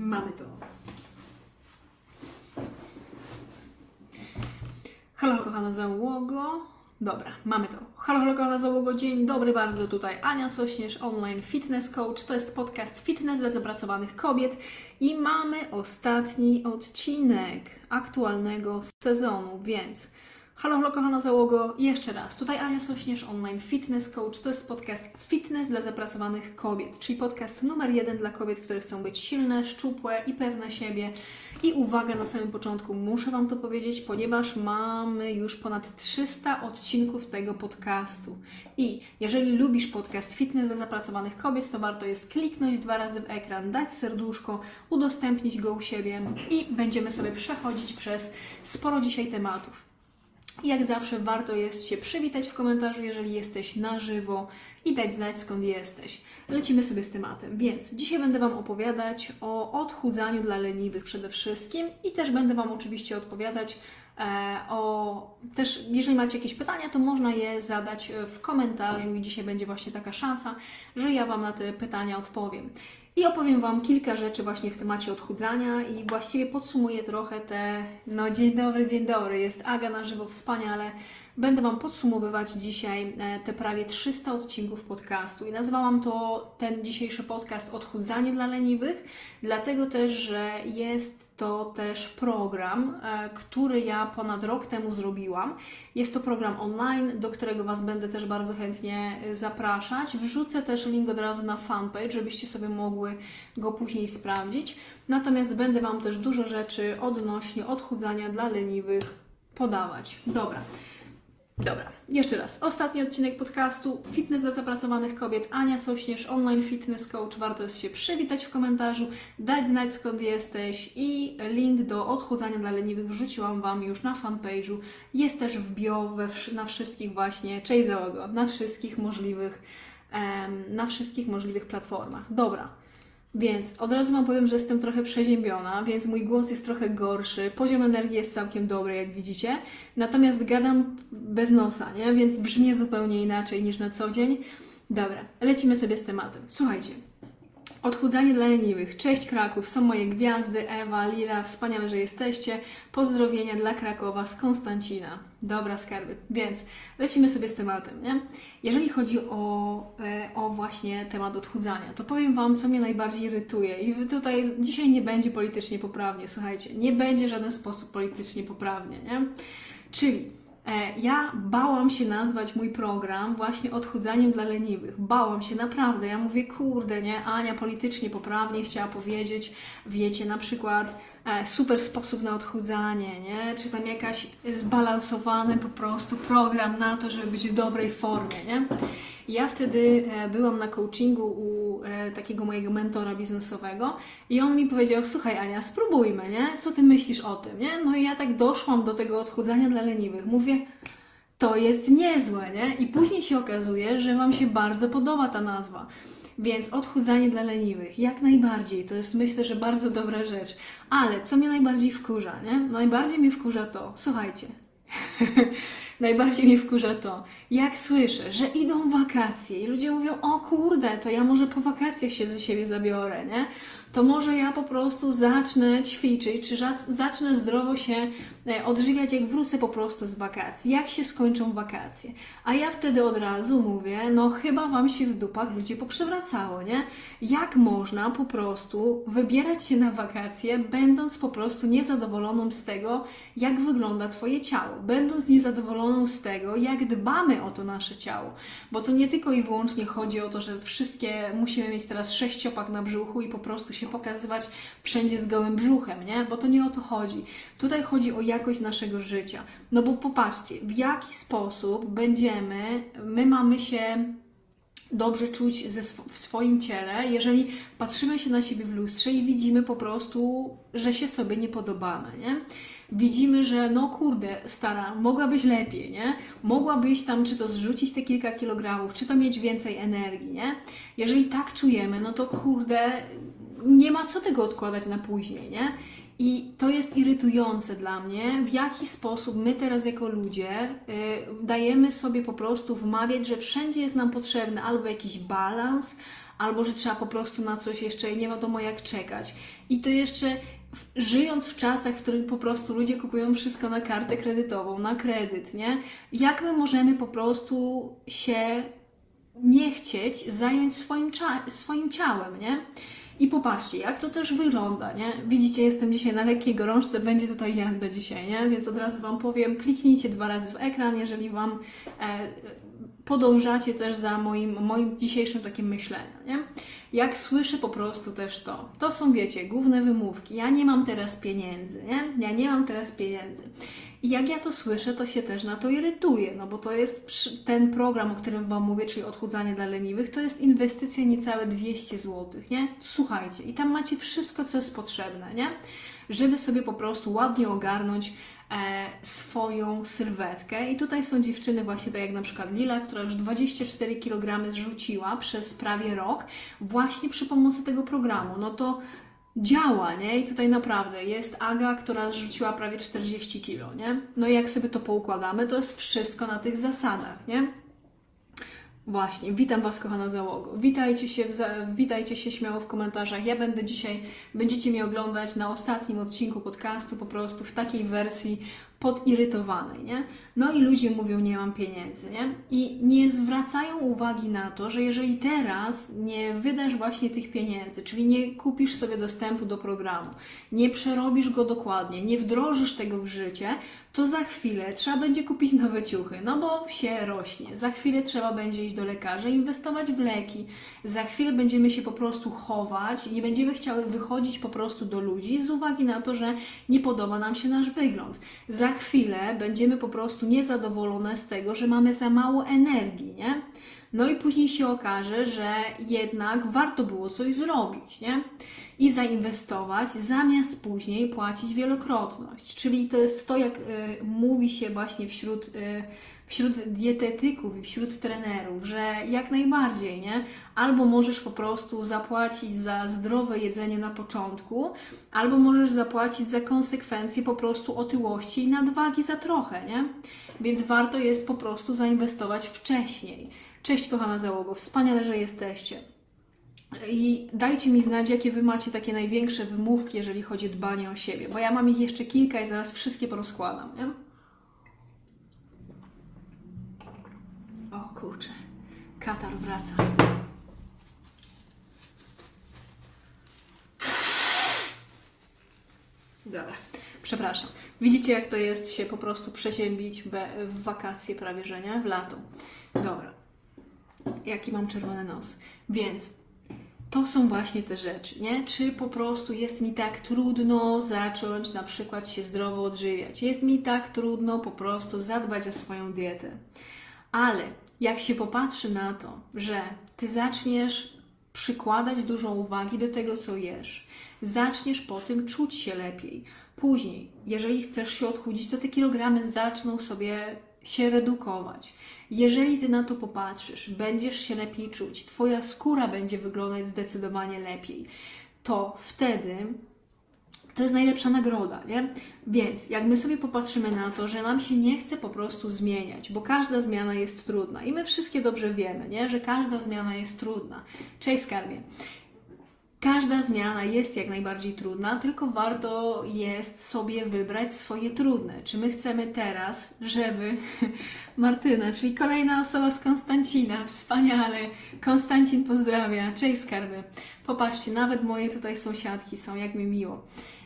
Mamy to. Halo, kochana załogo. Dobra, mamy to. Halo, halo, kochana załogo. Dzień dobry bardzo. Tutaj Ania Sośnierz, online fitness coach. To jest podcast Fitness dla zapracowanych kobiet i mamy ostatni odcinek aktualnego sezonu, więc Halo, halo, kochana załogo. Jeszcze raz. Tutaj Ania Sośnierz, online fitness coach. To jest podcast Fitness dla zapracowanych kobiet, czyli podcast numer jeden dla kobiet, które chcą być silne, szczupłe i pewne siebie. I uwaga, na samym początku muszę Wam to powiedzieć, ponieważ mamy już ponad 300 odcinków tego podcastu. I jeżeli lubisz podcast Fitness dla zapracowanych kobiet, to warto jest kliknąć dwa razy w ekran, dać serduszko, udostępnić go u siebie i będziemy sobie przechodzić przez sporo dzisiaj tematów. Jak zawsze warto jest się przywitać w komentarzu, jeżeli jesteś na żywo i dać znać skąd jesteś. Lecimy sobie z tematem. Więc dzisiaj będę Wam opowiadać o odchudzaniu dla leniwych przede wszystkim i też będę Wam oczywiście odpowiadać o też, jeżeli macie jakieś pytania, to można je zadać w komentarzu i dzisiaj będzie właśnie taka szansa, że ja Wam na te pytania odpowiem. I opowiem Wam kilka rzeczy właśnie w temacie odchudzania i właściwie podsumuję trochę te, no dzień dobry, dzień dobry, jest Aga na żywo, wspaniale. Będę Wam podsumowywać dzisiaj e, te prawie 300 odcinków podcastu i nazwałam to ten dzisiejszy podcast Odchudzanie dla leniwych, dlatego też, że jest to też program, e, który ja ponad rok temu zrobiłam. Jest to program online, do którego Was będę też bardzo chętnie e, zapraszać. Wrzucę też link od razu na fanpage, żebyście sobie mogły go później sprawdzić. Natomiast będę Wam też dużo rzeczy odnośnie odchudzania dla leniwych podawać. Dobra. Dobra, jeszcze raz. Ostatni odcinek podcastu Fitness dla zapracowanych kobiet. Ania Sośnierz, online fitness coach. Warto jest się przywitać w komentarzu, dać znać skąd jesteś i link do odchudzania dla leniwych wrzuciłam Wam już na fanpage'u. Jest też w bio we, na wszystkich właśnie, cześć załogo, na wszystkich możliwych, na wszystkich możliwych platformach. Dobra. Więc od razu Wam powiem, że jestem trochę przeziębiona, więc mój głos jest trochę gorszy, poziom energii jest całkiem dobry, jak widzicie, natomiast gadam bez nosa, nie? Więc brzmi zupełnie inaczej niż na co dzień. Dobra, lecimy sobie z tematem. Słuchajcie, Odchudzanie dla leniwych. Cześć Kraków, są moje gwiazdy, Ewa, Lila, wspaniale, że jesteście. Pozdrowienia dla Krakowa z Konstancina. Dobra, skarby. Więc lecimy sobie z tematem, nie? Jeżeli chodzi o, e, o właśnie temat odchudzania, to powiem Wam, co mnie najbardziej irytuje. I tutaj dzisiaj nie będzie politycznie poprawnie, słuchajcie, nie będzie w żaden sposób politycznie poprawnie, nie? Czyli ja bałam się nazwać mój program właśnie odchudzaniem dla leniwych. Bałam się naprawdę. Ja mówię, kurde, nie? Ania politycznie poprawnie chciała powiedzieć, wiecie, na przykład e, super sposób na odchudzanie, nie? Czy tam jakaś zbalansowany po prostu program na to, żeby być w dobrej formie, nie? Ja wtedy e, byłam na coachingu u e, takiego mojego mentora biznesowego i on mi powiedział: Słuchaj, Ania, spróbujmy, nie? Co ty myślisz o tym, nie? No i ja tak doszłam do tego odchudzania dla leniwych. Mówię, to jest niezłe, nie? I później się okazuje, że Wam się bardzo podoba ta nazwa. Więc odchudzanie dla leniwych, jak najbardziej, to jest myślę, że bardzo dobra rzecz. Ale co mnie najbardziej wkurza, nie? Najbardziej mnie wkurza to, słuchajcie, Najbardziej mnie wkurza to, jak słyszę, że idą wakacje i ludzie mówią, o kurde, to ja może po wakacjach się ze siebie zabiorę, nie? to może ja po prostu zacznę ćwiczyć, czy zacznę zdrowo się e, odżywiać, jak wrócę po prostu z wakacji, jak się skończą wakacje. A ja wtedy od razu mówię, no chyba Wam się w dupach ludzie poprzewracało, nie? Jak można po prostu wybierać się na wakacje, będąc po prostu niezadowoloną z tego, jak wygląda Twoje ciało, będąc niezadowoloną z tego, jak dbamy o to nasze ciało, bo to nie tylko i wyłącznie chodzi o to, że wszystkie musimy mieć teraz sześciopak na brzuchu i po prostu się pokazywać wszędzie z gołym brzuchem, nie? Bo to nie o to chodzi. Tutaj chodzi o jakość naszego życia. No bo popatrzcie, w jaki sposób będziemy, my mamy się dobrze czuć ze sw w swoim ciele, jeżeli patrzymy się na siebie w lustrze i widzimy po prostu, że się sobie nie podobamy, nie? Widzimy, że no kurde, stara, mogłabyś lepiej, nie? Mogłabyś tam czy to zrzucić te kilka kilogramów, czy to mieć więcej energii, nie? Jeżeli tak czujemy, no to kurde, nie ma co tego odkładać na później, nie? I to jest irytujące dla mnie, w jaki sposób my teraz jako ludzie y, dajemy sobie po prostu wmawiać, że wszędzie jest nam potrzebny albo jakiś balans, albo że trzeba po prostu na coś jeszcze nie wiadomo jak czekać. I to jeszcze żyjąc w czasach, w których po prostu ludzie kupują wszystko na kartę kredytową, na kredyt, nie? Jak my możemy po prostu się nie chcieć zająć swoim, swoim ciałem, nie? I popatrzcie, jak to też wygląda, nie? Widzicie, jestem dzisiaj na lekkiej gorączce, będzie tutaj jazda dzisiaj, nie? Więc od razu Wam powiem, kliknijcie dwa razy w ekran, jeżeli Wam e, podążacie też za moim, moim dzisiejszym takim myśleniem, nie? Jak słyszę po prostu też to, to są, wiecie, główne wymówki. Ja nie mam teraz pieniędzy, nie? Ja nie mam teraz pieniędzy. I jak ja to słyszę, to się też na to irytuję, no bo to jest ten program, o którym Wam mówię, czyli odchudzanie dla leniwych, to jest inwestycja niecałe 200 zł, nie? Słuchajcie, i tam macie wszystko, co jest potrzebne, nie? Żeby sobie po prostu ładnie ogarnąć e, swoją sylwetkę. I tutaj są dziewczyny właśnie tak jak na przykład Lila, która już 24 kg zrzuciła przez prawie rok właśnie przy pomocy tego programu. No to działa, nie? I tutaj naprawdę jest Aga, która zrzuciła prawie 40 kg, nie? No i jak sobie to poukładamy, to jest wszystko na tych zasadach, nie? Właśnie, witam Was, kochana załogo. Witajcie się, witajcie się śmiało w komentarzach. Ja będę dzisiaj, będziecie mnie oglądać na ostatnim odcinku podcastu, po prostu w takiej wersji podirytowanej, nie? No i ludzie mówią, nie mam pieniędzy, nie? I nie zwracają uwagi na to, że jeżeli teraz nie wydasz właśnie tych pieniędzy, czyli nie kupisz sobie dostępu do programu, nie przerobisz go dokładnie, nie wdrożysz tego w życie, to za chwilę trzeba będzie kupić nowe ciuchy, no bo się rośnie. Za chwilę trzeba będzie iść do lekarza, inwestować w leki. Za chwilę będziemy się po prostu chować, nie będziemy chciały wychodzić po prostu do ludzi z uwagi na to, że nie podoba nam się nasz wygląd. Za chwilę będziemy po prostu niezadowolone z tego, że mamy za mało energii, nie? No i później się okaże, że jednak warto było coś zrobić, nie? I zainwestować, zamiast później płacić wielokrotność. Czyli to jest to, jak y, mówi się właśnie wśród, y, wśród dietetyków i wśród trenerów, że jak najbardziej, nie? Albo możesz po prostu zapłacić za zdrowe jedzenie na początku, albo możesz zapłacić za konsekwencje po prostu otyłości i nadwagi za trochę, nie? Więc warto jest po prostu zainwestować wcześniej. Cześć kochana załogo, wspaniale, że jesteście. I dajcie mi znać, jakie Wy macie takie największe wymówki, jeżeli chodzi o dbanie o siebie, bo ja mam ich jeszcze kilka i zaraz wszystkie porozkładam, nie? Kurczę, katar wraca. Dobra, przepraszam. Widzicie, jak to jest się po prostu przeziębić w wakacje prawie, że nie? W lato. Dobra jaki mam czerwony nos. Więc to są właśnie te rzeczy, nie? Czy po prostu jest mi tak trudno zacząć na przykład się zdrowo odżywiać? Jest mi tak trudno po prostu zadbać o swoją dietę. Ale jak się popatrzy na to, że ty zaczniesz przykładać dużą uwagi do tego, co jesz, zaczniesz po tym czuć się lepiej. Później, jeżeli chcesz się odchudzić, to te kilogramy zaczną sobie się redukować. Jeżeli ty na to popatrzysz, będziesz się lepiej czuć, twoja skóra będzie wyglądać zdecydowanie lepiej, to wtedy to jest najlepsza nagroda, nie? Więc jak my sobie popatrzymy na to, że nam się nie chce po prostu zmieniać, bo każda zmiana jest trudna i my wszystkie dobrze wiemy, nie? Że każda zmiana jest trudna. Cześć skarbie. Każda zmiana jest jak najbardziej trudna, tylko warto jest sobie wybrać swoje trudne. Czy my chcemy teraz, żeby Martyna, czyli kolejna osoba z Konstancina, wspaniale, Konstancin pozdrawia, cześć skarby. Popatrzcie, nawet moje tutaj sąsiadki są, jak mi miło.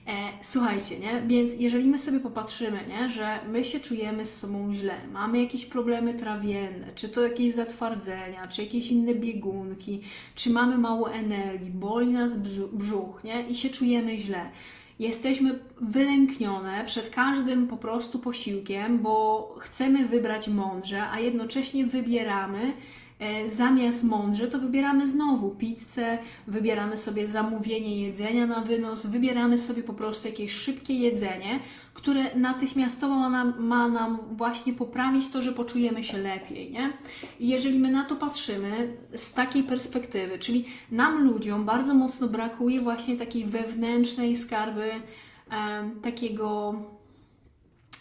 E, słuchajcie, nie? Więc jeżeli my sobie popatrzymy, nie? że my się czujemy z sobą źle, mamy jakieś problemy trawienne, czy to jakieś zatwardzenia, czy jakieś inne biegunki, czy mamy mało energii, boli nas brzuch, nie? I się czujemy źle. Jesteśmy wylęknione przed każdym po prostu posiłkiem, bo chcemy wybrać mądrze, a jednocześnie wybieramy zamiast mądrze, to wybieramy znowu pizzę, wybieramy sobie zamówienie jedzenia na wynos, wybieramy sobie po prostu jakieś szybkie jedzenie, które natychmiastowo ma nam, ma nam właśnie poprawić to, że poczujemy się lepiej. Nie? I jeżeli my na to patrzymy z takiej perspektywy, czyli nam ludziom bardzo mocno brakuje właśnie takiej wewnętrznej skarby, takiego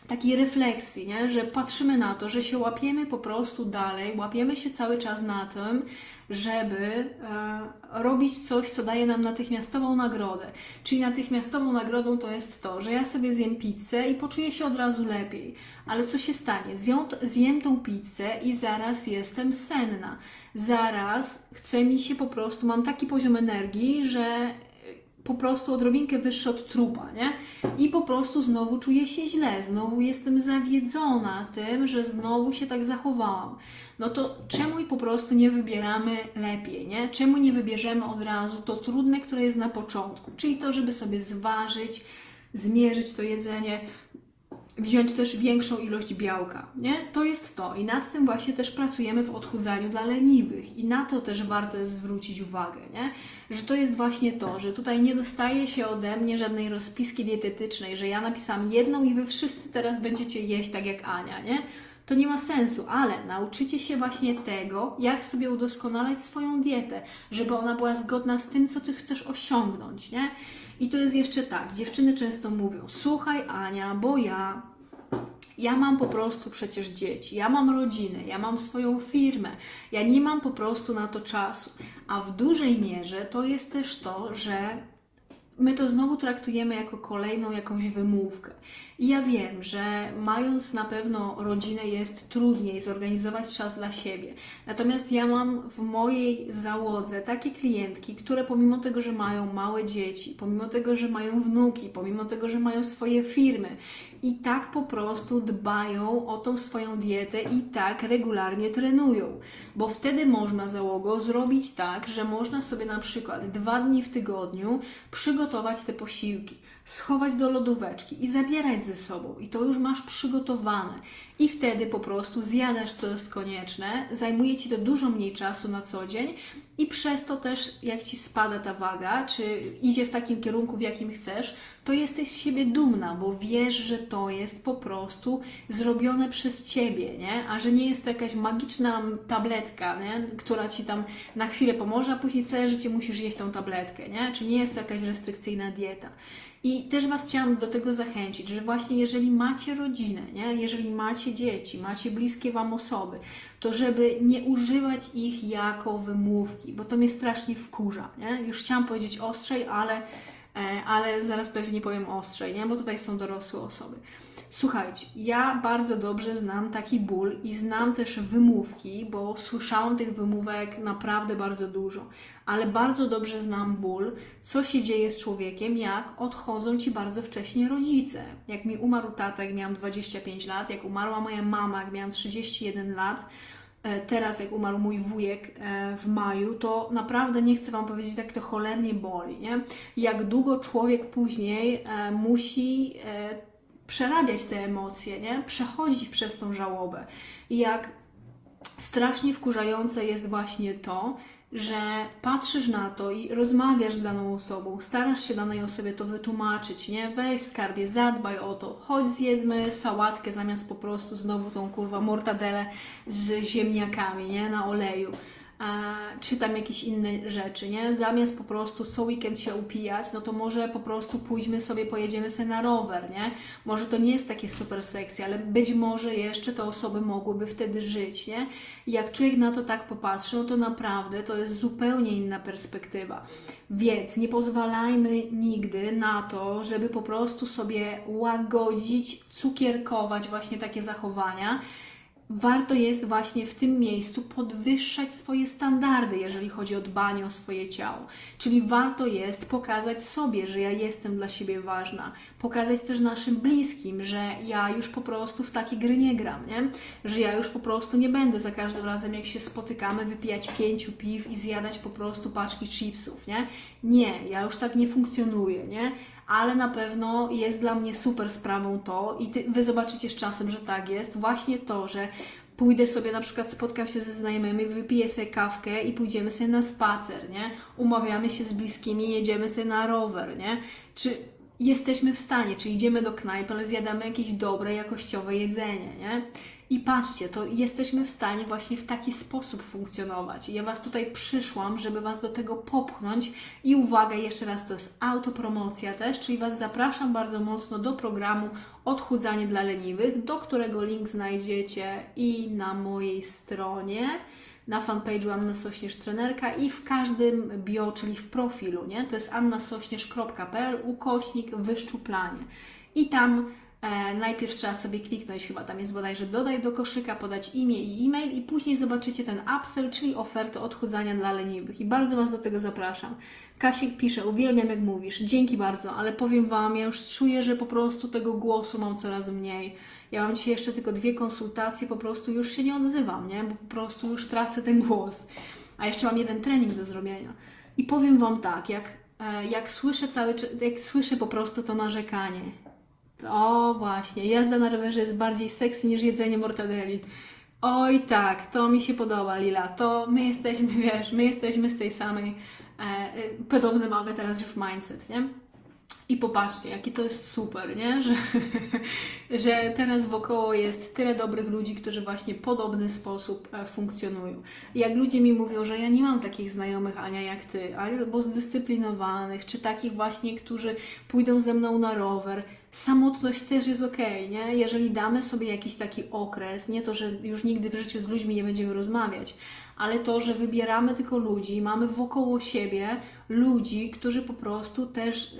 takiej refleksji, nie? że patrzymy na to, że się łapiemy po prostu dalej, łapiemy się cały czas na tym, żeby e, robić coś, co daje nam natychmiastową nagrodę. Czyli natychmiastową nagrodą to jest to, że ja sobie zjem pizzę i poczuję się od razu lepiej. Ale co się stanie? Zjem, zjem tą pizzę i zaraz jestem senna. Zaraz chce mi się po prostu, mam taki poziom energii, że po prostu odrobinkę wyższy od trupa, nie? I po prostu znowu czuję się źle, znowu jestem zawiedzona tym, że znowu się tak zachowałam. No to czemu i po prostu nie wybieramy lepiej, nie? Czemu nie wybierzemy od razu to trudne, które jest na początku? Czyli to, żeby sobie zważyć, zmierzyć to jedzenie, wziąć też większą ilość białka, nie? To jest to. I nad tym właśnie też pracujemy w odchudzaniu dla leniwych. I na to też warto jest zwrócić uwagę, nie? Że to jest właśnie to, że tutaj nie dostaje się ode mnie żadnej rozpiski dietetycznej, że ja napisałam jedną i wy wszyscy teraz będziecie jeść tak jak Ania, nie? To nie ma sensu, ale nauczycie się właśnie tego, jak sobie udoskonalać swoją dietę, żeby ona była zgodna z tym, co ty chcesz osiągnąć, nie? I to jest jeszcze tak, dziewczyny często mówią: Słuchaj, Ania, bo ja. Ja mam po prostu przecież dzieci, ja mam rodzinę, ja mam swoją firmę, ja nie mam po prostu na to czasu. A w dużej mierze to jest też to, że my to znowu traktujemy jako kolejną jakąś wymówkę. Ja wiem, że mając na pewno rodzinę jest trudniej zorganizować czas dla siebie. Natomiast ja mam w mojej załodze takie klientki, które pomimo tego, że mają małe dzieci, pomimo tego, że mają wnuki, pomimo tego, że mają swoje firmy, i tak po prostu dbają o tą swoją dietę i tak regularnie trenują. Bo wtedy można załogo zrobić tak, że można sobie na przykład dwa dni w tygodniu przygotować te posiłki schować do lodóweczki i zabierać ze sobą. I to już masz przygotowane. I wtedy po prostu zjadasz, co jest konieczne. Zajmuje ci to dużo mniej czasu na co dzień i przez to też, jak ci spada ta waga, czy idzie w takim kierunku, w jakim chcesz, to jesteś z siebie dumna, bo wiesz, że to jest po prostu zrobione przez ciebie, nie? A że nie jest to jakaś magiczna tabletka, nie? która ci tam na chwilę pomoże, a później całe życie musisz jeść tą tabletkę, nie? Czy nie jest to jakaś restrykcyjna dieta. I też Was chciałam do tego zachęcić, że właśnie jeżeli macie rodzinę, nie? jeżeli macie dzieci, macie bliskie Wam osoby, to żeby nie używać ich jako wymówki, bo to mnie strasznie wkurza. Nie? Już chciałam powiedzieć ostrzej, ale, ale zaraz pewnie powiem ostrzej, nie? bo tutaj są dorosłe osoby. Słuchajcie, ja bardzo dobrze znam taki ból i znam też wymówki, bo słyszałam tych wymówek naprawdę bardzo dużo, ale bardzo dobrze znam ból, co się dzieje z człowiekiem, jak odchodzą ci bardzo wcześnie rodzice. Jak mi umarł tata, jak miałam 25 lat, jak umarła moja mama, jak miałam 31 lat, e, teraz jak umarł mój wujek e, w maju, to naprawdę nie chcę Wam powiedzieć, jak to cholernie boli, nie? Jak długo człowiek później e, musi przerabiać te emocje, nie? Przechodzić przez tą żałobę. I jak strasznie wkurzające jest właśnie to, że patrzysz na to i rozmawiasz z daną osobą, starasz się danej osobie to wytłumaczyć, nie? Weź skarbie, zadbaj o to, chodź zjedzmy sałatkę zamiast po prostu znowu tą kurwa mortadelę z ziemniakami, nie? Na oleju czy tam jakieś inne rzeczy, nie? Zamiast po prostu co weekend się upijać, no to może po prostu pójdźmy sobie, pojedziemy sobie na rower, nie? Może to nie jest takie super sexy, ale być może jeszcze te osoby mogłyby wtedy żyć, nie? I jak człowiek na to tak popatrzy, no to naprawdę to jest zupełnie inna perspektywa. Więc nie pozwalajmy nigdy na to, żeby po prostu sobie łagodzić, cukierkować właśnie takie zachowania, warto jest właśnie w tym miejscu podwyższać swoje standardy, jeżeli chodzi o dbanie o swoje ciało. Czyli warto jest pokazać sobie, że ja jestem dla siebie ważna, pokazać też naszym bliskim, że ja już po prostu w takie gry nie gram, nie? Że ja już po prostu nie będę za każdym razem, jak się spotykamy, wypijać pięciu piw i zjadać po prostu paczki chipsów, nie? Nie, ja już tak nie funkcjonuję, nie? Ale na pewno jest dla mnie super sprawą to i ty, Wy zobaczycie z czasem, że tak jest, właśnie to, że pójdę sobie na przykład, spotkam się ze znajomymi, wypiję sobie kawkę i pójdziemy sobie na spacer, nie? Umawiamy się z bliskimi, jedziemy sobie na rower, nie? Czy jesteśmy w stanie, czy idziemy do knajpy, ale zjadamy jakieś dobre, jakościowe jedzenie, nie? I patrzcie, to jesteśmy w stanie właśnie w taki sposób funkcjonować. Ja Was tutaj przyszłam, żeby Was do tego popchnąć. I uwaga, jeszcze raz, to jest autopromocja też, czyli Was zapraszam bardzo mocno do programu Odchudzanie dla leniwych, do którego link znajdziecie i na mojej stronie na fanpage'u Anna Sośnierz Trenerka i w każdym bio, czyli w profilu, nie? To jest annasośnierz.pl ukośnik wyszczuplanie. I tam najpierw trzeba sobie kliknąć, chyba tam jest bodajże dodaj do koszyka, podać imię i e-mail i później zobaczycie ten upsell, czyli ofertę odchudzania dla leniwych. I bardzo Was do tego zapraszam. Kasik pisze, uwielbiam jak mówisz, dzięki bardzo, ale powiem Wam, ja już czuję, że po prostu tego głosu mam coraz mniej. Ja mam dzisiaj jeszcze tylko dwie konsultacje, po prostu już się nie odzywam, nie? Bo po prostu już tracę ten głos. A jeszcze mam jeden trening do zrobienia. I powiem Wam tak, jak, e, jak słyszę cały jak słyszę po prostu to narzekanie, o właśnie, jazda na rowerze jest bardziej sexy niż jedzenie mortadeli. Oj tak, to mi się podoba, Lila. To my jesteśmy, wiesz, my jesteśmy z tej samej, e, e podobny mamy teraz już mindset, nie? I popatrzcie, jakie to jest super, nie? Że, że teraz wokoło jest tyle dobrych ludzi, którzy właśnie w podobny sposób e, funkcjonują. jak ludzie mi mówią, że ja nie mam takich znajomych, Ania, jak ty, albo zdyscyplinowanych, czy takich właśnie, którzy pójdą ze mną na rower, samotność też jest ok, nie? Jeżeli damy sobie jakiś taki okres, nie to, że już nigdy w życiu z ludźmi nie będziemy rozmawiać, ale to, że wybieramy tylko ludzi, mamy wokoło siebie ludzi, którzy po prostu też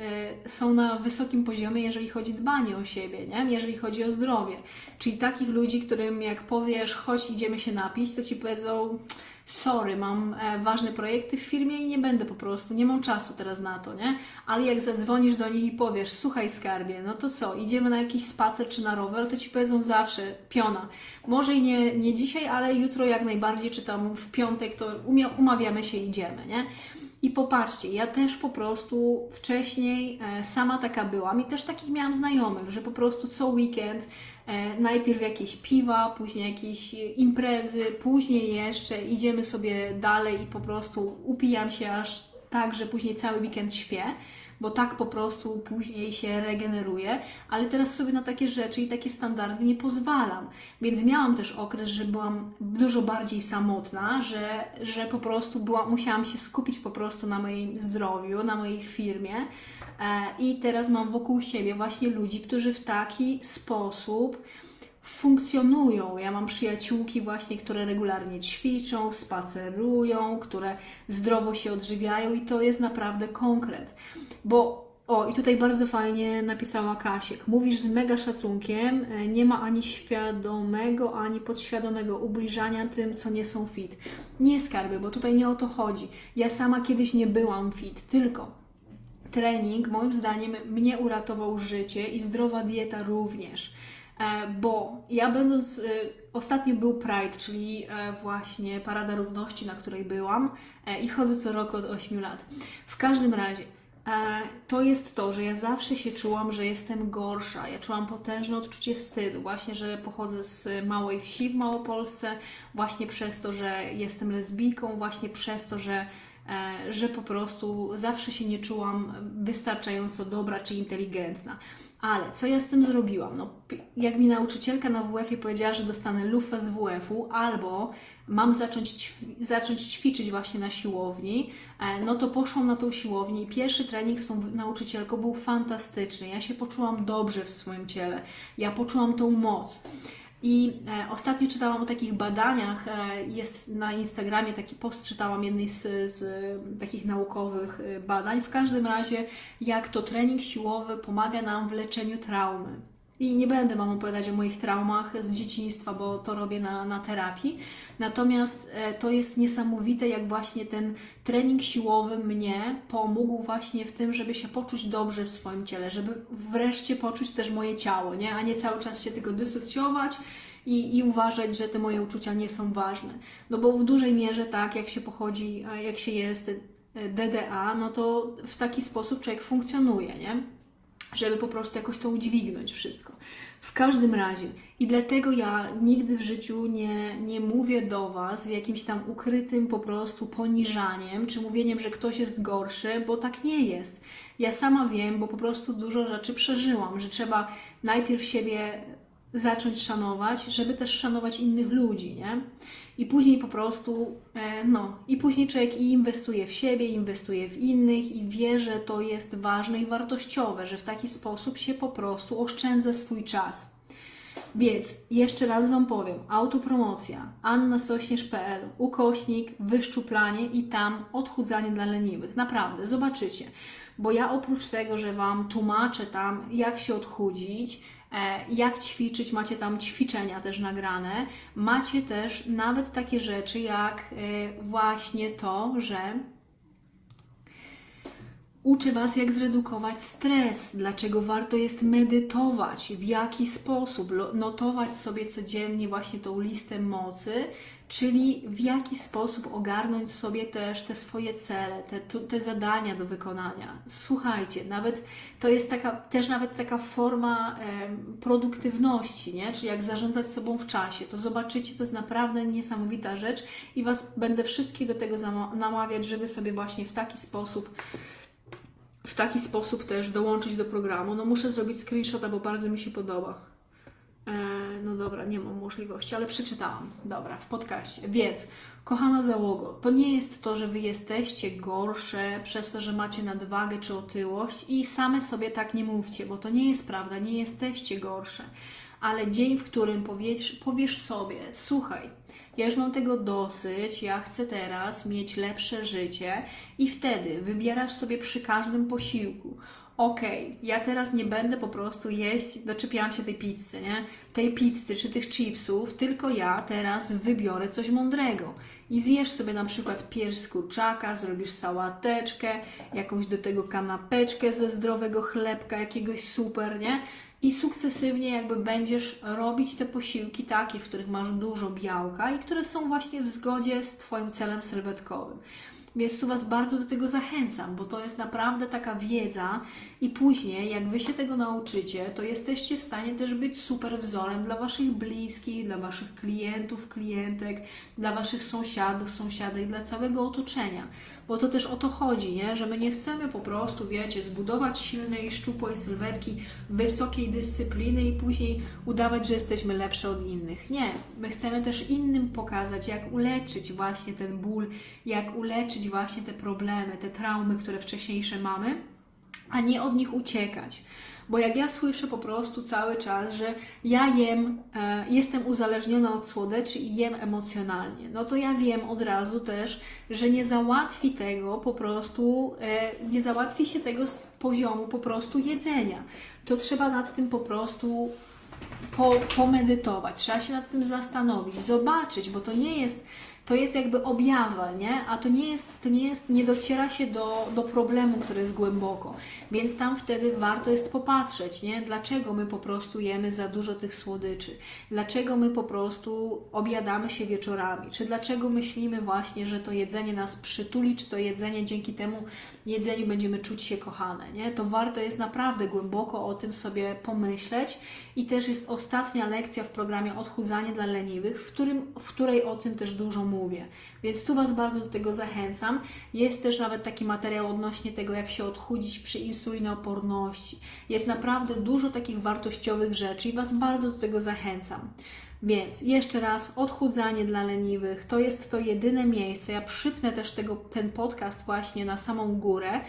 y, są na wysokim poziomie, jeżeli chodzi o dbanie o siebie, nie? jeżeli chodzi o zdrowie. Czyli takich ludzi, którym jak powiesz, chodź, idziemy się napić, to ci powiedzą, sorry, mam e, ważne projekty w firmie i nie będę po prostu, nie mam czasu teraz na to, nie? Ale jak zadzwonisz do nich i powiesz, słuchaj skarbie, no to co, idziemy na jakiś spacer czy na rower, to ci powiedzą zawsze, piona. Może i nie, nie dzisiaj, ale jutro jak najbardziej, czy tam w piątek, to umawiamy się i idziemy, nie? I popatrzcie, ja też po prostu wcześniej e, sama taka byłam i też takich miałam znajomych, że po prostu co weekend najpierw jakieś piwa, później jakieś imprezy, później jeszcze idziemy sobie dalej i po prostu upijam się aż tak, że później cały weekend śpię bo tak po prostu później się regeneruje, ale teraz sobie na takie rzeczy i takie standardy nie pozwalam. Więc miałam też okres, że byłam dużo bardziej samotna, że, że po prostu była, musiałam się skupić po prostu na moim zdrowiu, na mojej firmie. E, I teraz mam wokół siebie właśnie ludzi, którzy w taki sposób funkcjonują. Ja mam przyjaciółki właśnie, które regularnie ćwiczą, spacerują, które zdrowo się odżywiają i to jest naprawdę konkret. Bo o, i tutaj bardzo fajnie napisała Kasiek. Mówisz z mega szacunkiem, e, nie ma ani świadomego, ani podświadomego ubliżania tym, co nie są fit. Nie skarby, bo tutaj nie o to chodzi. Ja sama kiedyś nie byłam fit, tylko trening moim zdaniem mnie uratował życie i zdrowa dieta również. E, bo ja będąc, e, ostatnio był Pride, czyli e, właśnie Parada Równości, na której byłam i chodzę co roku od 8 lat. W każdym razie, to jest to, że ja zawsze się czułam, że jestem gorsza. Ja czułam potężne odczucie wstydu, właśnie, że pochodzę z małej wsi w Małopolsce, właśnie przez to, że jestem lesbijką, właśnie przez to, że że po prostu zawsze się nie czułam wystarczająco dobra czy inteligentna. Ale co ja z tym zrobiłam? No, jak mi nauczycielka na WF-ie powiedziała, że dostanę lufę z WF-u, albo mam zacząć, zacząć ćwiczyć właśnie na siłowni, e, no to poszłam na tą siłownię i pierwszy trening z tą nauczycielką był fantastyczny. Ja się poczułam dobrze w swoim ciele, ja poczułam tą moc. I e, ostatnio czytałam o takich badaniach, e, jest na Instagramie taki post, czytałam jednej z, z takich naukowych e, badań. W każdym razie, jak to trening siłowy pomaga nam w leczeniu traumy. I nie będę Wam opowiadać o moich traumach z dzieciństwa, bo to robię na, na terapii. Natomiast e, to jest niesamowite, jak właśnie ten trening siłowy mnie pomógł właśnie w tym, żeby się poczuć dobrze w swoim ciele, żeby wreszcie poczuć też moje ciało, nie? a nie cały czas się tego dysocjować i, i uważać, że te moje uczucia nie są ważne. No bo w dużej mierze tak, jak się pochodzi, jak się jest e, DDA, no to w taki sposób człowiek funkcjonuje, nie? Żeby po prostu jakoś to udźwignąć wszystko. W każdym razie, i dlatego ja nigdy w życiu nie, nie mówię do Was z jakimś tam ukrytym po prostu poniżaniem, czy mówieniem, że ktoś jest gorszy, bo tak nie jest. Ja sama wiem, bo po prostu dużo rzeczy przeżyłam, że trzeba najpierw siebie zacząć szanować, żeby też szanować innych ludzi, nie? I później po prostu, e, no, i później człowiek inwestuje w siebie, inwestuje w innych i wie, że to jest ważne i wartościowe, że w taki sposób się po prostu oszczędza swój czas. Więc jeszcze raz Wam powiem, autopromocja annasośnierz.pl, ukośnik, wyszczuplanie i tam odchudzanie dla leniwych. Naprawdę, zobaczycie. Bo ja oprócz tego, że Wam tłumaczę tam, jak się odchudzić, jak ćwiczyć, macie tam ćwiczenia też nagrane. Macie też nawet takie rzeczy jak e, właśnie to, że Uczę Was, jak zredukować stres, dlaczego warto jest medytować, w jaki sposób, notować sobie codziennie właśnie tą listę mocy, czyli w jaki sposób ogarnąć sobie też te swoje cele, te, te zadania do wykonania. Słuchajcie, nawet to jest taka, też nawet taka forma produktywności, nie? czyli jak zarządzać sobą w czasie. To zobaczycie, to jest naprawdę niesamowita rzecz i Was będę wszystkich do tego namawiać, żeby sobie właśnie w taki sposób w taki sposób też dołączyć do programu. No muszę zrobić screenshota, bo bardzo mi się podoba. E, no dobra, nie mam możliwości, ale przeczytałam. Dobra, w podcaście. Więc, kochana załogo, to nie jest to, że wy jesteście gorsze przez to, że macie nadwagę czy otyłość i same sobie tak nie mówcie, bo to nie jest prawda, nie jesteście gorsze ale dzień, w którym powiesz, powiesz sobie: Słuchaj, ja już mam tego dosyć, ja chcę teraz mieć lepsze życie, i wtedy wybierasz sobie przy każdym posiłku. Okej, okay, ja teraz nie będę po prostu jeść, doczepiałam się tej pizzy, nie? Tej pizzy czy tych chipsów, tylko ja teraz wybiorę coś mądrego. I zjesz sobie na przykład pierś kurczaka, zrobisz sałateczkę, jakąś do tego kanapeczkę ze zdrowego chlebka, jakiegoś super, nie? i sukcesywnie jakby będziesz robić te posiłki takie, w których masz dużo białka i które są właśnie w zgodzie z Twoim celem sylwetkowym. Więc tu Was bardzo do tego zachęcam, bo to jest naprawdę taka wiedza i później, jak Wy się tego nauczycie, to jesteście w stanie też być super wzorem dla Waszych bliskich, dla Waszych klientów, klientek, dla Waszych sąsiadów, sąsiadek, dla całego otoczenia. Bo to też o to chodzi, nie? że my nie chcemy po prostu, wiecie, zbudować silnej, szczupłej sylwetki, wysokiej dyscypliny i później udawać, że jesteśmy lepsze od innych. Nie. My chcemy też innym pokazać, jak uleczyć właśnie ten ból, jak uleczyć właśnie te problemy, te traumy, które wcześniejsze mamy, a nie od nich uciekać. Bo jak ja słyszę po prostu cały czas, że ja jem, e, jestem uzależniona od słodyczy i jem emocjonalnie, no to ja wiem od razu też, że nie załatwi tego po prostu, e, nie załatwi się tego z poziomu po prostu jedzenia. To trzeba nad tym po prostu po, pomedytować, trzeba się nad tym zastanowić, zobaczyć, bo to nie jest to jest jakby objawal, nie? A to nie jest, to nie jest, nie dociera się do, do problemu, który jest głęboko. Więc tam wtedy warto jest popatrzeć, nie? Dlaczego my po prostu jemy za dużo tych słodyczy? Dlaczego my po prostu obiadamy się wieczorami? Czy dlaczego myślimy właśnie, że to jedzenie nas przytuli, czy to jedzenie dzięki temu jedzeniu będziemy czuć się kochane, nie? To warto jest naprawdę głęboko o tym sobie pomyśleć i też jest ostatnia lekcja w programie Odchudzanie dla leniwych, w, którym, w której o tym też dużo mówię. Więc tu Was bardzo do tego zachęcam. Jest też nawet taki materiał odnośnie tego, jak się odchudzić przy insulinooporności. Jest naprawdę dużo takich wartościowych rzeczy i Was bardzo do tego zachęcam. Więc jeszcze raz, odchudzanie dla leniwych to jest to jedyne miejsce. Ja przypnę też tego, ten podcast właśnie na samą górę,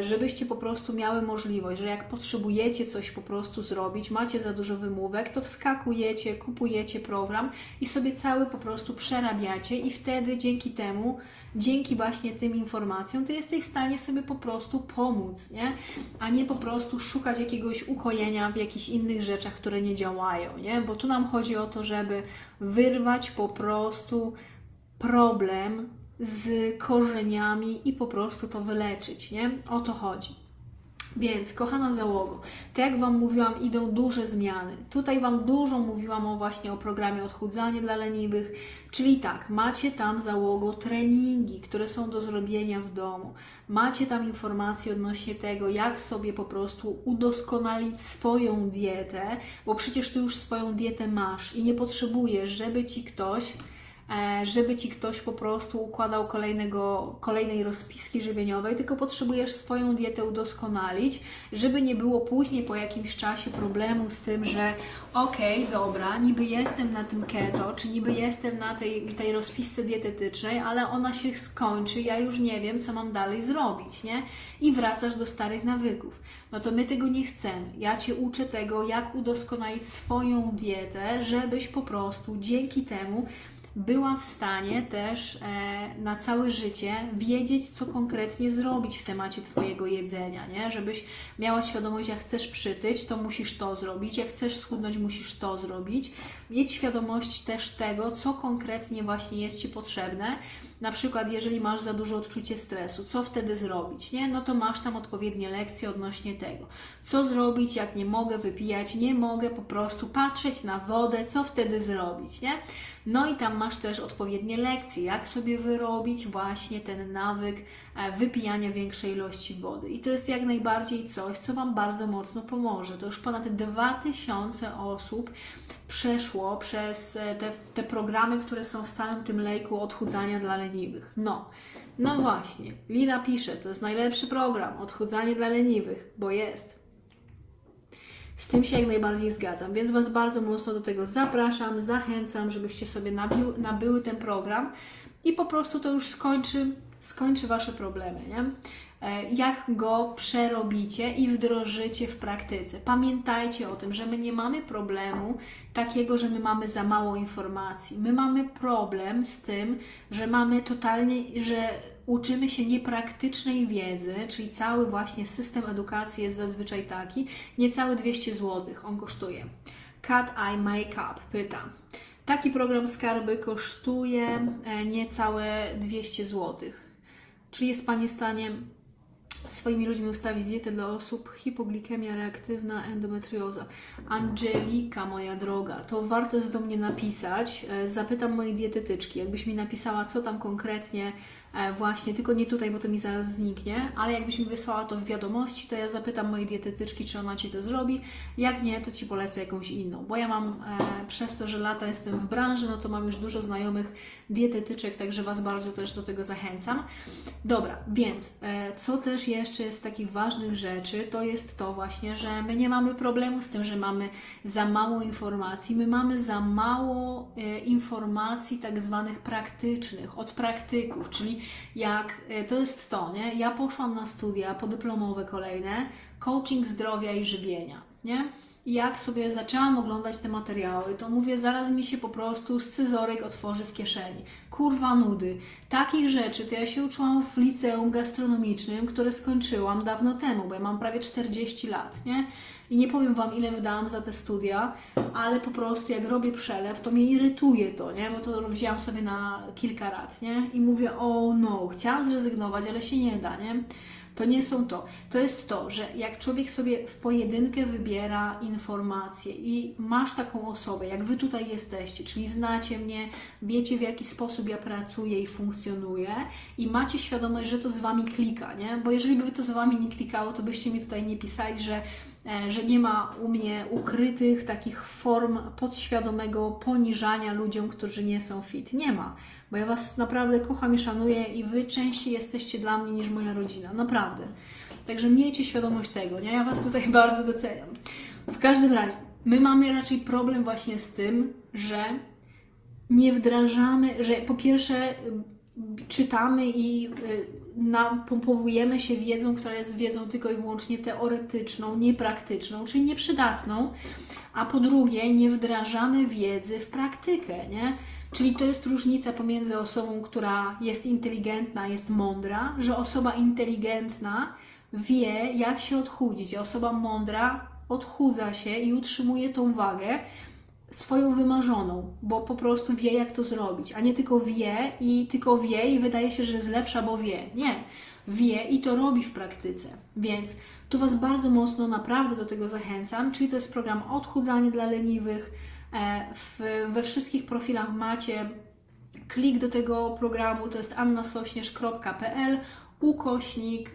żebyście po prostu miały możliwość, że jak potrzebujecie coś po prostu zrobić, macie za dużo wymówek, to wskakujecie, kupujecie program i sobie cały po prostu przerabiacie i wtedy dzięki temu, dzięki właśnie tym informacjom, ty jesteś w stanie sobie po prostu pomóc, nie? A nie po prostu szukać jakiegoś ukojenia w jakichś innych rzeczach, które nie działają, nie? Bo tu nam chodzi o to, żeby wyrwać po prostu problem z korzeniami i po prostu to wyleczyć, nie? O to chodzi. Więc, kochana załogo, tak jak Wam mówiłam, idą duże zmiany. Tutaj Wam dużo mówiłam o właśnie o programie odchudzanie dla leniwych, czyli tak, macie tam załogo treningi, które są do zrobienia w domu. Macie tam informacje odnośnie tego, jak sobie po prostu udoskonalić swoją dietę, bo przecież Ty już swoją dietę masz i nie potrzebujesz, żeby Ci ktoś żeby ci ktoś po prostu układał kolejnego, kolejnej rozpiski żywieniowej, tylko potrzebujesz swoją dietę udoskonalić, żeby nie było później po jakimś czasie problemu z tym, że okej, okay, dobra, niby jestem na tym keto, czy niby jestem na tej, tej rozpisce dietetycznej, ale ona się skończy, ja już nie wiem, co mam dalej zrobić, nie? I wracasz do starych nawyków. No to my tego nie chcemy. Ja Cię uczę tego, jak udoskonalić swoją dietę, żebyś po prostu dzięki temu byłam w stanie też e, na całe życie wiedzieć, co konkretnie zrobić w temacie Twojego jedzenia, nie? Żebyś miała świadomość, jak chcesz przytyć, to musisz to zrobić, jak chcesz schudnąć, musisz to zrobić. Mieć świadomość też tego, co konkretnie właśnie jest Ci potrzebne. Na przykład, jeżeli masz za dużo odczucie stresu, co wtedy zrobić, nie? No to masz tam odpowiednie lekcje odnośnie tego. Co zrobić, jak nie mogę wypijać, nie mogę po prostu patrzeć na wodę, co wtedy zrobić, nie? No i tam masz też odpowiednie lekcje, jak sobie wyrobić właśnie ten nawyk e, wypijania większej ilości wody. I to jest jak najbardziej coś, co Wam bardzo mocno pomoże. To już ponad 2000 osób przeszło przez e, te, te programy, które są w całym tym lejku odchudzania dla leniwych. No. No właśnie, Lina pisze, to jest najlepszy program, odchudzanie dla leniwych, bo jest. Z tym się jak najbardziej zgadzam, więc Was bardzo mocno do tego zapraszam, zachęcam, żebyście sobie nabił, nabyły ten program i po prostu to już skończy, skończy Wasze problemy, nie? E, jak go przerobicie i wdrożycie w praktyce. Pamiętajcie o tym, że my nie mamy problemu takiego, że my mamy za mało informacji. My mamy problem z tym, że mamy totalnie, że uczymy się niepraktycznej wiedzy, czyli cały właśnie system edukacji jest zazwyczaj taki, niecałe 200 zł on kosztuje. Cut Eye Makeup pyta. Taki program skarby kosztuje e, niecałe 200 zł. Czy jest Pani w stanie swoimi ludźmi ustawić dietę dla osób hipoglikemia reaktywna, endometrioza. Angelika, moja droga, to warto jest do mnie napisać. E, zapytam mojej dietetyczki, jakbyś mi napisała, co tam konkretnie właśnie, tylko nie tutaj, bo to mi zaraz zniknie, ale jakbyś mi wysłała to w wiadomości, to ja zapytam mojej dietetyczki, czy ona Ci to zrobi. Jak nie, to Ci polecę jakąś inną, bo ja mam e, przez to, że lata jestem w branży, no to mam już dużo znajomych dietetyczek, także Was bardzo też do tego zachęcam. Dobra, więc e, co też jeszcze jest z takich ważnych rzeczy, to jest to właśnie, że my nie mamy problemu z tym, że mamy za mało informacji, my mamy za mało e, informacji tak zwanych praktycznych, od praktyków, czyli jak e, to jest to, nie? Ja poszłam na studia podyplomowe kolejne, coaching zdrowia i żywienia, nie? Jak sobie zaczęłam oglądać te materiały, to mówię, zaraz mi się po prostu scyzoryk otworzy w kieszeni. Kurwa nudy. Takich rzeczy to ja się uczyłam w liceum gastronomicznym, które skończyłam dawno temu, bo ja mam prawie 40 lat, nie? I nie powiem Wam, ile wydałam za te studia, ale po prostu jak robię przelew, to mnie irytuje to, nie? Bo to wzięłam sobie na kilka lat, nie? I mówię, o no, chciałam zrezygnować, ale się nie da, nie? To nie są to. To jest to, że jak człowiek sobie w pojedynkę wybiera informacje i masz taką osobę, jak wy tutaj jesteście, czyli znacie mnie, wiecie w jaki sposób ja pracuję i funkcjonuję i macie świadomość, że to z wami klika, nie? Bo jeżeli by to z wami nie klikało, to byście mi tutaj nie pisali, że że nie ma u mnie ukrytych takich form podświadomego poniżania ludziom, którzy nie są fit. Nie ma, bo ja Was naprawdę kocham i szanuję i Wy częściej jesteście dla mnie niż moja rodzina. Naprawdę. Także miejcie świadomość tego, nie? Ja Was tutaj bardzo doceniam. W każdym razie, my mamy raczej problem właśnie z tym, że nie wdrażamy, że po pierwsze czytamy i y, napompowujemy się wiedzą, która jest wiedzą tylko i wyłącznie teoretyczną, niepraktyczną, czyli nieprzydatną, a po drugie nie wdrażamy wiedzy w praktykę, nie? Czyli to jest różnica pomiędzy osobą, która jest inteligentna, jest mądra, że osoba inteligentna wie, jak się odchudzić, a osoba mądra odchudza się i utrzymuje tą wagę, swoją wymarzoną, bo po prostu wie, jak to zrobić, a nie tylko wie i tylko wie i wydaje się, że jest lepsza, bo wie. Nie. wie i to robi w praktyce. Więc tu Was bardzo mocno naprawdę do tego zachęcam, czyli to jest program Odchudzanie dla leniwych. E, w, we wszystkich profilach macie klik do tego programu, to jest annasośnierz.pl ukośnik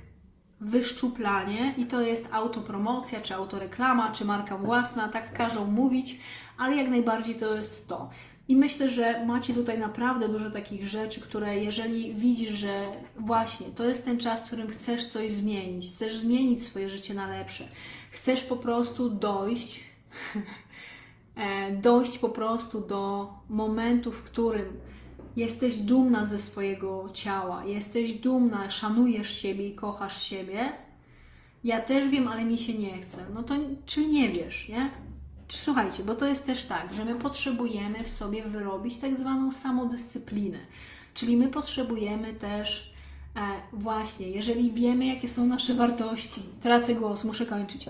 wyszczuplanie i to jest autopromocja, czy autoreklama, czy marka własna, tak każą mówić, ale jak najbardziej to jest to. I myślę, że macie tutaj naprawdę dużo takich rzeczy, które jeżeli widzisz, że właśnie to jest ten czas, w którym chcesz coś zmienić, chcesz zmienić swoje życie na lepsze, chcesz po prostu dojść, e, dojść po prostu do momentu, w którym jesteś dumna ze swojego ciała, jesteś dumna, szanujesz siebie i kochasz siebie. Ja też wiem, ale mi się nie chce. No to czy nie wiesz, nie? Słuchajcie, bo to jest też tak, że my potrzebujemy w sobie wyrobić tak zwaną samodyscyplinę. Czyli my potrzebujemy też e, właśnie, jeżeli wiemy, jakie są nasze wartości, tracę głos, muszę kończyć.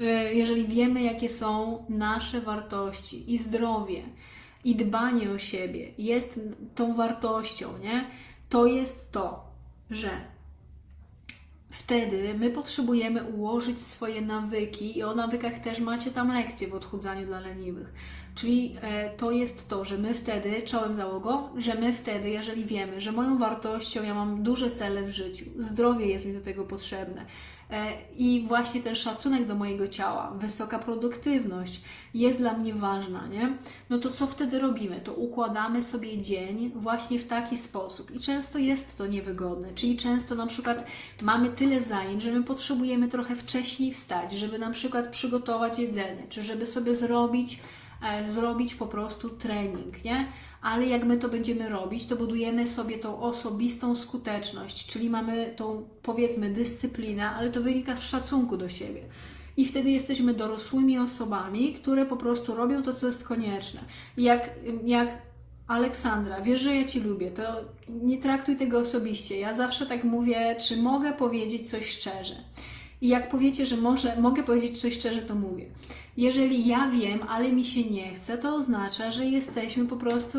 e, jeżeli wiemy, jakie są nasze wartości i zdrowie, i dbanie o siebie jest tą wartością, nie? To jest to, że wtedy my potrzebujemy ułożyć swoje nawyki i o nawykach też macie tam lekcje w odchudzaniu dla leniwych. Czyli e, to jest to, że my wtedy, czołem załogo, że my wtedy, jeżeli wiemy, że moją wartością ja mam duże cele w życiu, zdrowie jest mi do tego potrzebne, E, I właśnie ten szacunek do mojego ciała, wysoka produktywność jest dla mnie ważna, nie? No to co wtedy robimy? To układamy sobie dzień właśnie w taki sposób. I często jest to niewygodne, czyli często na przykład mamy tyle zajęć, że my potrzebujemy trochę wcześniej wstać, żeby na przykład przygotować jedzenie, czy żeby sobie zrobić zrobić po prostu trening, nie? Ale jak my to będziemy robić, to budujemy sobie tą osobistą skuteczność, czyli mamy tą powiedzmy dyscyplinę, ale to wynika z szacunku do siebie. I wtedy jesteśmy dorosłymi osobami, które po prostu robią to, co jest konieczne. Jak, jak Aleksandra, wiesz, że ja Ci lubię, to nie traktuj tego osobiście. Ja zawsze tak mówię, czy mogę powiedzieć coś szczerze. I jak powiecie, że może, mogę powiedzieć coś szczerze, to mówię. Jeżeli ja wiem, ale mi się nie chce, to oznacza, że jesteśmy po prostu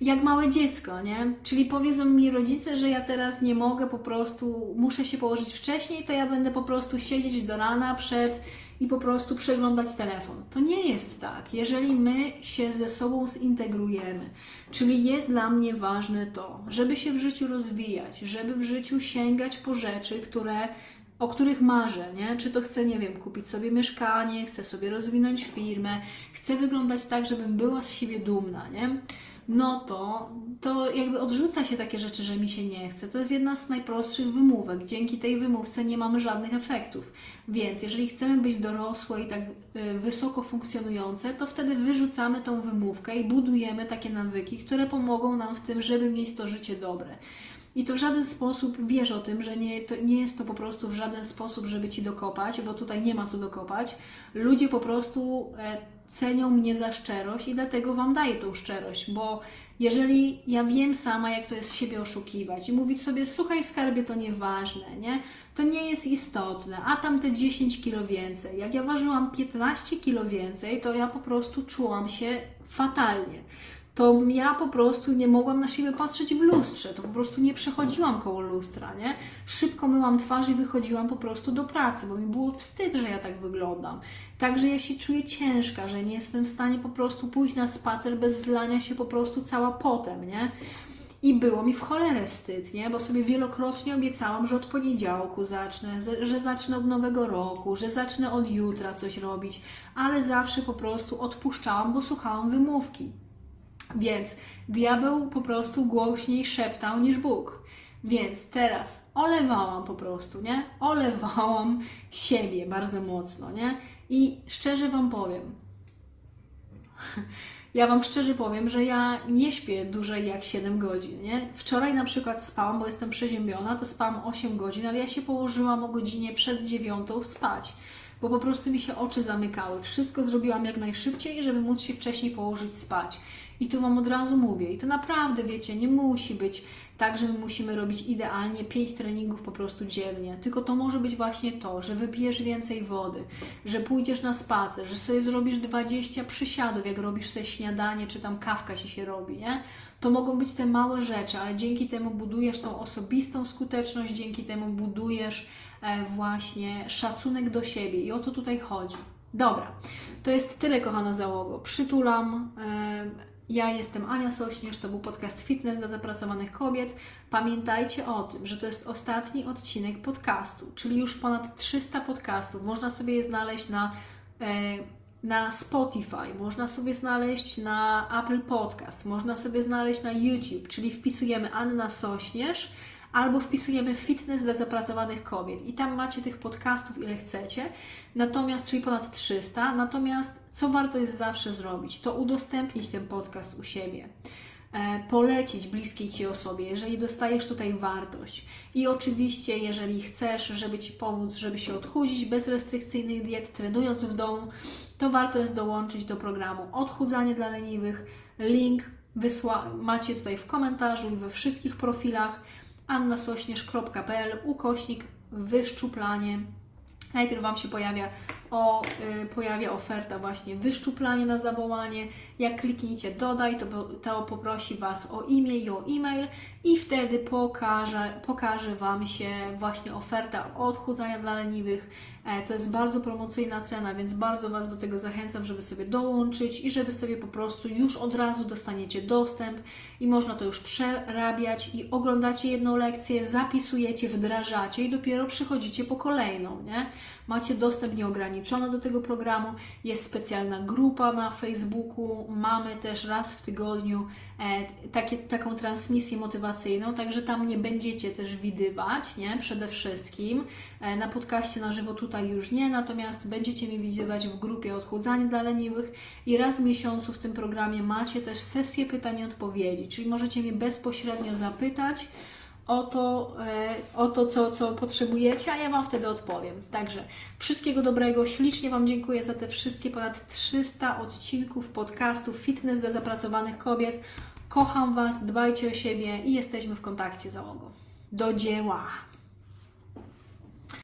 jak małe dziecko, nie? Czyli powiedzą mi rodzice, że ja teraz nie mogę, po prostu muszę się położyć wcześniej, to ja będę po prostu siedzieć do rana przed i po prostu przeglądać telefon. To nie jest tak. Jeżeli my się ze sobą zintegrujemy, czyli jest dla mnie ważne to, żeby się w życiu rozwijać, żeby w życiu sięgać po rzeczy, które o których marzę, nie? Czy to chcę, nie wiem, kupić sobie mieszkanie, chcę sobie rozwinąć firmę, chcę wyglądać tak, żebym była z siebie dumna, nie? No to, to jakby odrzuca się takie rzeczy, że mi się nie chce. To jest jedna z najprostszych wymówek. Dzięki tej wymówce nie mamy żadnych efektów. Więc jeżeli chcemy być dorosłe i tak y, wysoko funkcjonujące, to wtedy wyrzucamy tą wymówkę i budujemy takie nawyki, które pomogą nam w tym, żeby mieć to życie dobre. I to w żaden sposób wiesz o tym, że nie, to nie jest to po prostu w żaden sposób, żeby ci dokopać, bo tutaj nie ma co dokopać. Ludzie po prostu e, cenią mnie za szczerość i dlatego Wam daję tą szczerość, bo jeżeli ja wiem sama, jak to jest siebie oszukiwać i mówić sobie, słuchaj skarbie, to nieważne, nie? To nie jest istotne, a tam te 10 kilo więcej. Jak ja ważyłam 15 kilo więcej, to ja po prostu czułam się fatalnie to ja po prostu nie mogłam na siebie patrzeć w lustrze, to po prostu nie przechodziłam koło lustra, nie? Szybko myłam twarz i wychodziłam po prostu do pracy, bo mi było wstyd, że ja tak wyglądam. Także ja się czuję ciężka, że nie jestem w stanie po prostu pójść na spacer bez zlania się po prostu cała potem, nie? I było mi w cholerę wstyd, nie? Bo sobie wielokrotnie obiecałam, że od poniedziałku zacznę, że zacznę od nowego roku, że zacznę od jutra coś robić, ale zawsze po prostu odpuszczałam, bo słuchałam wymówki. Więc diabeł po prostu głośniej szeptał niż Bóg. Więc teraz olewałam po prostu, nie? Olewałam siebie bardzo mocno, nie? I szczerze Wam powiem, ja Wam szczerze powiem, że ja nie śpię dłużej jak 7 godzin, nie? Wczoraj na przykład spałam, bo jestem przeziębiona, to spałam 8 godzin, ale ja się położyłam o godzinie przed 9 spać, bo po prostu mi się oczy zamykały. Wszystko zrobiłam jak najszybciej, żeby móc się wcześniej położyć spać. I tu Wam od razu mówię. I to naprawdę, wiecie, nie musi być tak, że my musimy robić idealnie 5 treningów po prostu dziennie. Tylko to może być właśnie to, że wypijesz więcej wody, że pójdziesz na spacer, że sobie zrobisz 20 przysiadów, jak robisz sobie śniadanie, czy tam kawka ci się robi, nie? To mogą być te małe rzeczy, ale dzięki temu budujesz tą osobistą skuteczność, dzięki temu budujesz e, właśnie szacunek do siebie i o to tutaj chodzi. Dobra, to jest tyle, kochana załogo. Przytulam. E, ja jestem Ania Sośnierz, to był podcast Fitness dla zapracowanych kobiet. Pamiętajcie o tym, że to jest ostatni odcinek podcastu, czyli już ponad 300 podcastów. Można sobie je znaleźć na, e, na Spotify, można sobie znaleźć na Apple Podcast, można sobie znaleźć na YouTube, czyli wpisujemy Anna Sośnierz albo wpisujemy fitness dla zapracowanych kobiet. I tam macie tych podcastów ile chcecie, natomiast, czyli ponad 300, natomiast co warto jest zawsze zrobić, to udostępnić ten podcast u siebie. E, polecić bliskiej Ci osobie, jeżeli dostajesz tutaj wartość. I oczywiście, jeżeli chcesz, żeby Ci pomóc, żeby się odchudzić bez restrykcyjnych diet, trenując w domu, to warto jest dołączyć do programu Odchudzanie dla leniwych. Link wysła- macie tutaj w komentarzu i we wszystkich profilach annasośnierz.pl ukośnik wyszczuplanie. Najpierw Wam się pojawia, o, y, pojawia oferta właśnie wyszczuplanie na zawołanie. Jak klikniecie dodaj, to, to poprosi Was o imię i o e-mail i wtedy pokaże, pokaże Wam się właśnie oferta odchudzania dla leniwych. E, to jest bardzo promocyjna cena, więc bardzo Was do tego zachęcam, żeby sobie dołączyć i żeby sobie po prostu już od razu dostaniecie dostęp i można to już przerabiać i oglądacie jedną lekcję, zapisujecie, wdrażacie i dopiero przychodzicie po kolejną, nie? Macie dostęp nieograniczony do tego programu, jest specjalna grupa na Facebooku, mamy też raz w tygodniu e, takie, taką transmisję motywacyjną, także tam nie będziecie też widywać, nie? Przede wszystkim. E, na podcaście na żywo tutaj już nie, natomiast będziecie mi widywać w grupie Odchudzanie dla leniwych i raz w miesiącu w tym programie macie też sesję pytań i odpowiedzi, czyli możecie mnie bezpośrednio zapytać, o to, e, o to co, co potrzebujecie, a ja Wam wtedy odpowiem. Także wszystkiego dobrego, ślicznie Wam dziękuję za te wszystkie ponad 300 odcinków podcastów Fitness dla zapracowanych kobiet. Kocham Was, dbajcie o siebie i jesteśmy w kontakcie załogą. Do dzieła!